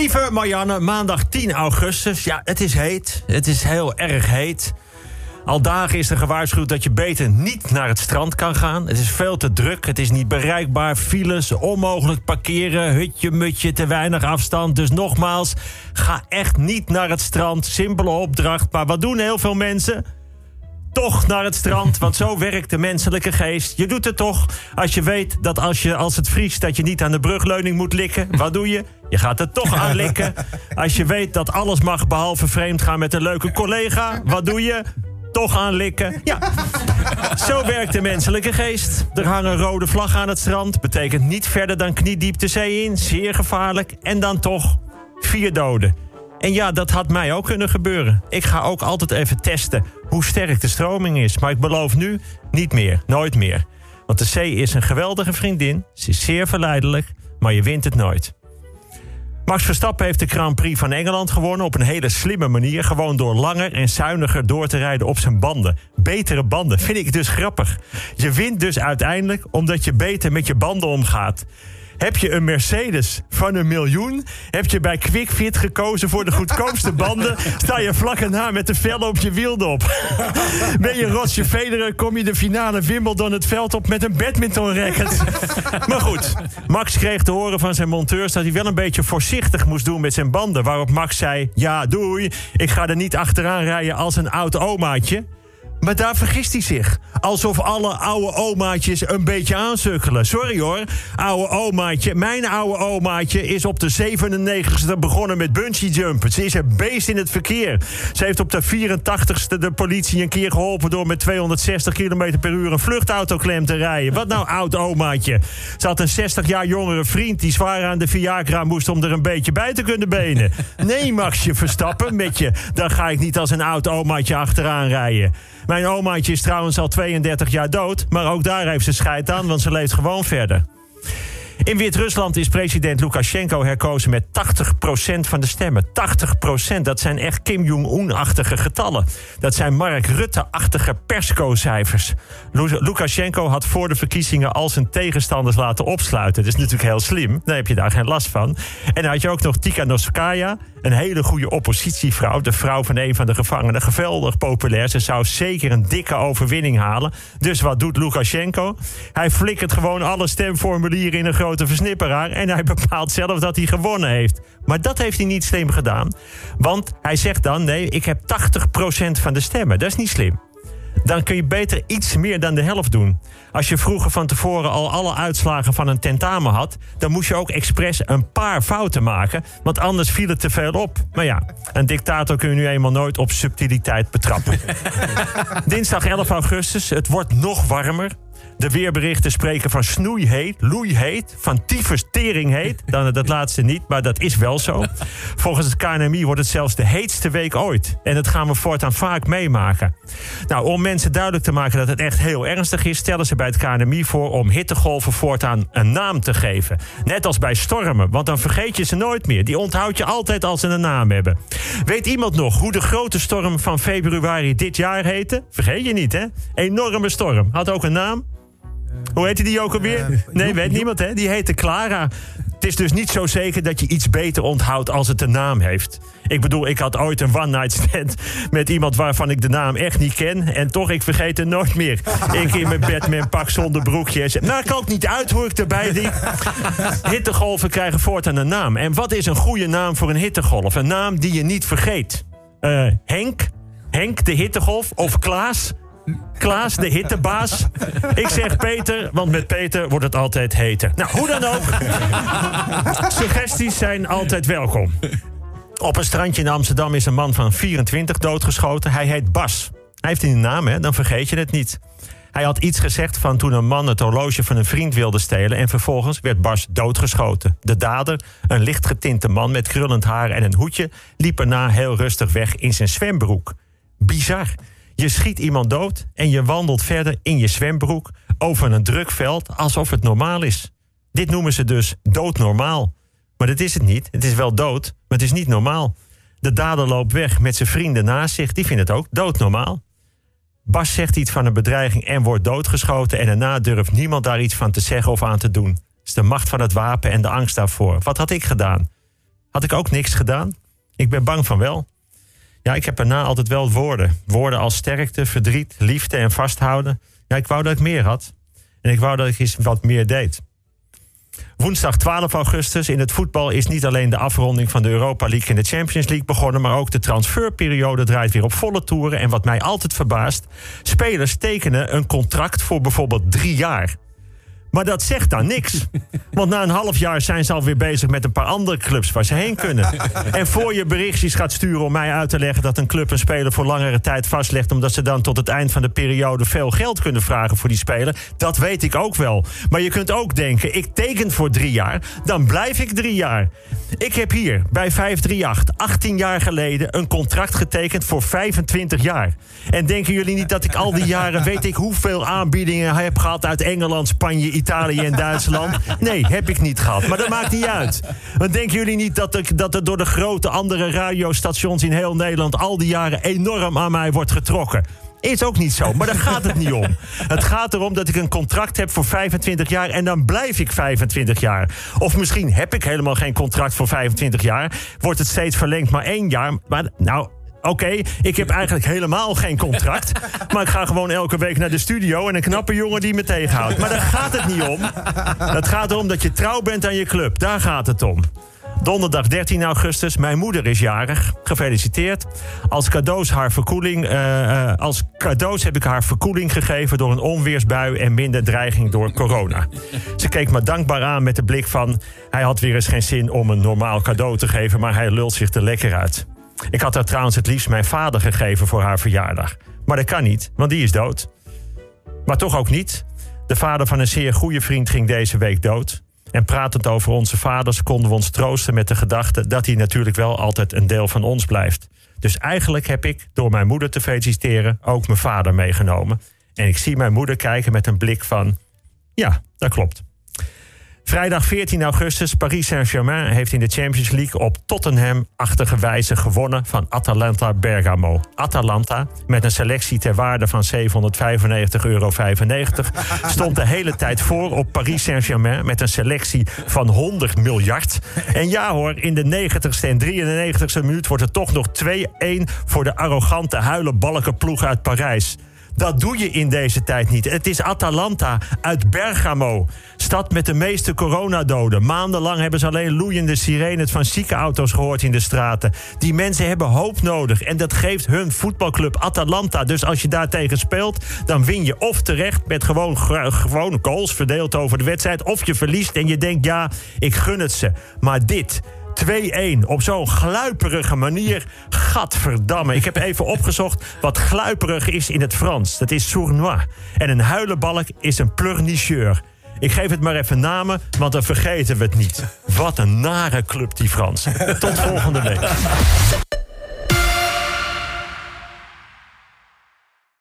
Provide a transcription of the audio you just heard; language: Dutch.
Lieve Marianne, maandag 10 augustus. Ja, het is heet. Het is heel erg heet. Al dagen is er gewaarschuwd dat je beter niet naar het strand kan gaan. Het is veel te druk, het is niet bereikbaar. Files, onmogelijk parkeren, hutje, mutje, te weinig afstand. Dus nogmaals, ga echt niet naar het strand. Simpele opdracht, maar wat doen heel veel mensen? Toch naar het strand, want zo werkt de menselijke geest. Je doet het toch als je weet dat als, je, als het vriest... dat je niet aan de brugleuning moet likken. Wat doe je? Je gaat er toch aan likken. Als je weet dat alles mag behalve vreemd gaan met een leuke collega. Wat doe je? Toch aan likken. Ja, zo werkt de menselijke geest. Er hangen rode vlag aan het strand. Betekent niet verder dan kniediep de zee in. Zeer gevaarlijk. En dan toch vier doden. En ja, dat had mij ook kunnen gebeuren. Ik ga ook altijd even testen hoe sterk de stroming is. Maar ik beloof nu niet meer, nooit meer. Want de zee is een geweldige vriendin. Ze is zeer verleidelijk, maar je wint het nooit. Max Verstappen heeft de Grand Prix van Engeland gewonnen op een hele slimme manier. Gewoon door langer en zuiniger door te rijden op zijn banden. Betere banden, vind ik dus grappig. Je wint dus uiteindelijk omdat je beter met je banden omgaat. Heb je een Mercedes van een miljoen? Heb je bij QuickFit gekozen voor de goedkoopste banden? Sta je vlak na met de vellen op je wieldop? Ben je Roger Federer, kom je de finale Wimbledon het veld op met een badminton racket? Maar goed, Max kreeg te horen van zijn monteurs dat hij wel een beetje voorzichtig moest doen met zijn banden. Waarop Max zei: Ja, doei, ik ga er niet achteraan rijden als een oud omaatje. Maar daar vergist hij zich. Alsof alle oude omaatjes een beetje aansukkelen. Sorry hoor, oude omaatje. Mijn oude omaatje is op de 97ste begonnen met bungee jumpen. Ze is een beest in het verkeer. Ze heeft op de 84ste de politie een keer geholpen... door met 260 km per uur een vluchtauto klem te rijden. Wat nou, oud omaatje? Ze had een 60 jaar jongere vriend... die zwaar aan de Viagra moest om er een beetje bij te kunnen benen. Nee, Maxje Verstappen, met je. Dan ga ik niet als een oud omaatje achteraan rijden. Mijn omaatje is trouwens al 32 jaar dood. Maar ook daar heeft ze scheid aan, want ze leeft gewoon verder. In Wit-Rusland is president Lukashenko herkozen met 80% van de stemmen. 80%, dat zijn echt Kim Jong-un-achtige getallen. Dat zijn Mark Rutte-achtige persco-cijfers. Lukashenko had voor de verkiezingen al zijn tegenstanders laten opsluiten. Dat is natuurlijk heel slim, dan heb je daar geen last van. En dan had je ook nog Tikhanovskaya, een hele goede oppositievrouw. De vrouw van een van de gevangenen. Geweldig populair. Ze zou zeker een dikke overwinning halen. Dus wat doet Lukashenko? Hij flikkert gewoon alle stemformulieren in een grote versnipperaar. En hij bepaalt zelf dat hij gewonnen heeft. Maar dat heeft hij niet slim gedaan. Want hij zegt dan: nee, ik heb 80% van de stemmen. Dat is niet slim dan kun je beter iets meer dan de helft doen. Als je vroeger van tevoren al alle uitslagen van een tentamen had, dan moest je ook expres een paar fouten maken, want anders viel het te veel op. Maar ja, een dictator kun je nu eenmaal nooit op subtiliteit betrappen. Dinsdag 11 augustus, het wordt nog warmer. De weerberichten spreken van snoeiheet, loeiheet, van tyfus heet. Dan dat laatste niet, maar dat is wel zo. Volgens het KNMI wordt het zelfs de heetste week ooit. En dat gaan we voortaan vaak meemaken. Nou, om mensen duidelijk te maken dat het echt heel ernstig is... stellen ze bij het KNMI voor om hittegolven voortaan een naam te geven. Net als bij stormen, want dan vergeet je ze nooit meer. Die onthoud je altijd als ze een naam hebben. Weet iemand nog hoe de grote storm van februari dit jaar heette? Vergeet je niet, hè? Enorme storm. Had ook een naam? Hoe heette die ook alweer? Uh, nee, weet niemand, hè? Die heette Clara. Het is dus niet zo zeker dat je iets beter onthoudt als het een naam heeft. Ik bedoel, ik had ooit een one-night stand met iemand waarvan ik de naam echt niet ken. En toch, ik vergeet het nooit meer. Ik in mijn bed met een pak zonder broekje. Nou, ik ook niet uit hoe ik erbij liep. Hittegolven krijgen voortaan een naam. En wat is een goede naam voor een hittegolf? Een naam die je niet vergeet. Uh, Henk? Henk de hittegolf? Of Klaas? Klaas, de hittebaas. Ik zeg Peter, want met Peter wordt het altijd heter. Nou, hoe dan ook. Suggesties zijn altijd welkom. Op een strandje in Amsterdam is een man van 24 doodgeschoten. Hij heet Bas. Hij heeft een naam, hè? dan vergeet je het niet. Hij had iets gezegd van toen een man het horloge van een vriend wilde stelen... en vervolgens werd Bas doodgeschoten. De dader, een lichtgetinte man met krullend haar en een hoedje... liep erna heel rustig weg in zijn zwembroek. Bizar. Je schiet iemand dood en je wandelt verder in je zwembroek over een druk veld alsof het normaal is. Dit noemen ze dus doodnormaal. Maar dat is het niet. Het is wel dood, maar het is niet normaal. De dader loopt weg met zijn vrienden naast zich. Die vinden het ook doodnormaal. Bas zegt iets van een bedreiging en wordt doodgeschoten. En daarna durft niemand daar iets van te zeggen of aan te doen. Het is de macht van het wapen en de angst daarvoor. Wat had ik gedaan? Had ik ook niks gedaan? Ik ben bang van wel. Ja, ik heb daarna altijd wel woorden. Woorden als sterkte, verdriet, liefde en vasthouden. Ja, ik wou dat ik meer had. En ik wou dat ik eens wat meer deed. Woensdag 12 augustus in het voetbal is niet alleen de afronding van de Europa League en de Champions League begonnen, maar ook de transferperiode draait weer op volle toeren. En wat mij altijd verbaast, spelers tekenen een contract voor bijvoorbeeld drie jaar. Maar dat zegt dan niks. Want na een half jaar zijn ze alweer bezig met een paar andere clubs waar ze heen kunnen. En voor je berichtjes gaat sturen om mij uit te leggen dat een club een speler voor langere tijd vastlegt. omdat ze dan tot het eind van de periode veel geld kunnen vragen voor die speler. Dat weet ik ook wel. Maar je kunt ook denken: ik teken voor drie jaar, dan blijf ik drie jaar. Ik heb hier bij 538 18 jaar geleden een contract getekend voor 25 jaar. En denken jullie niet dat ik al die jaren weet ik hoeveel aanbiedingen heb gehad uit Engeland, Spanje, Italië en Duitsland? Nee, heb ik niet gehad. Maar dat maakt niet uit. Want denken jullie niet dat, ik, dat er door de grote andere radiostations in heel Nederland al die jaren enorm aan mij wordt getrokken? Is ook niet zo, maar daar gaat het niet om. Het gaat erom dat ik een contract heb voor 25 jaar en dan blijf ik 25 jaar. Of misschien heb ik helemaal geen contract voor 25 jaar. Wordt het steeds verlengd maar één jaar. Maar nou, Oké, ik heb eigenlijk helemaal geen contract. Maar ik ga gewoon elke week naar de studio en een knappe jongen die me tegenhoudt. Maar daar gaat het niet om. Het gaat erom dat je trouw bent aan je club. Daar gaat het om. Donderdag 13 augustus. Mijn moeder is jarig. Gefeliciteerd. Als cadeaus, haar verkoeling, uh, als cadeaus heb ik haar verkoeling gegeven door een onweersbui en minder dreiging door corona. Ze keek me dankbaar aan met de blik van: hij had weer eens geen zin om een normaal cadeau te geven, maar hij lult zich er lekker uit. Ik had haar trouwens het liefst mijn vader gegeven voor haar verjaardag. Maar dat kan niet, want die is dood. Maar toch ook niet. De vader van een zeer goede vriend ging deze week dood. En pratend over onze vaders konden we ons troosten met de gedachte dat hij natuurlijk wel altijd een deel van ons blijft. Dus eigenlijk heb ik, door mijn moeder te feliciteren, ook mijn vader meegenomen. En ik zie mijn moeder kijken met een blik van: ja, dat klopt. Vrijdag 14 augustus, Paris Saint-Germain heeft in de Champions League op Tottenham-achtige wijze gewonnen van Atalanta Bergamo. Atalanta, met een selectie ter waarde van 795,95 euro, stond de hele tijd voor op Paris Saint-Germain met een selectie van 100 miljard. En ja hoor, in de 90ste en 93ste minuut wordt het toch nog 2-1 voor de arrogante huilenbalkenploeg uit Parijs. Dat doe je in deze tijd niet. Het is Atalanta uit Bergamo. Stad met de meeste coronadoden. Maandenlang hebben ze alleen loeiende sirenes van ziekenauto's gehoord in de straten. Die mensen hebben hoop nodig. En dat geeft hun voetbalclub Atalanta. Dus als je daartegen speelt, dan win je of terecht met gewoon, gewoon goals verdeeld over de wedstrijd. Of je verliest en je denkt, ja, ik gun het ze. Maar dit 2-1 op zo'n gluiperige manier. Gadverdamme. Ik heb even opgezocht wat gluiperig is in het Frans. Dat is sournois. En een huilenbalk is een pleurnicheur. Ik geef het maar even namen, want dan vergeten we het niet. Wat een nare club, die Frans. Tot volgende week.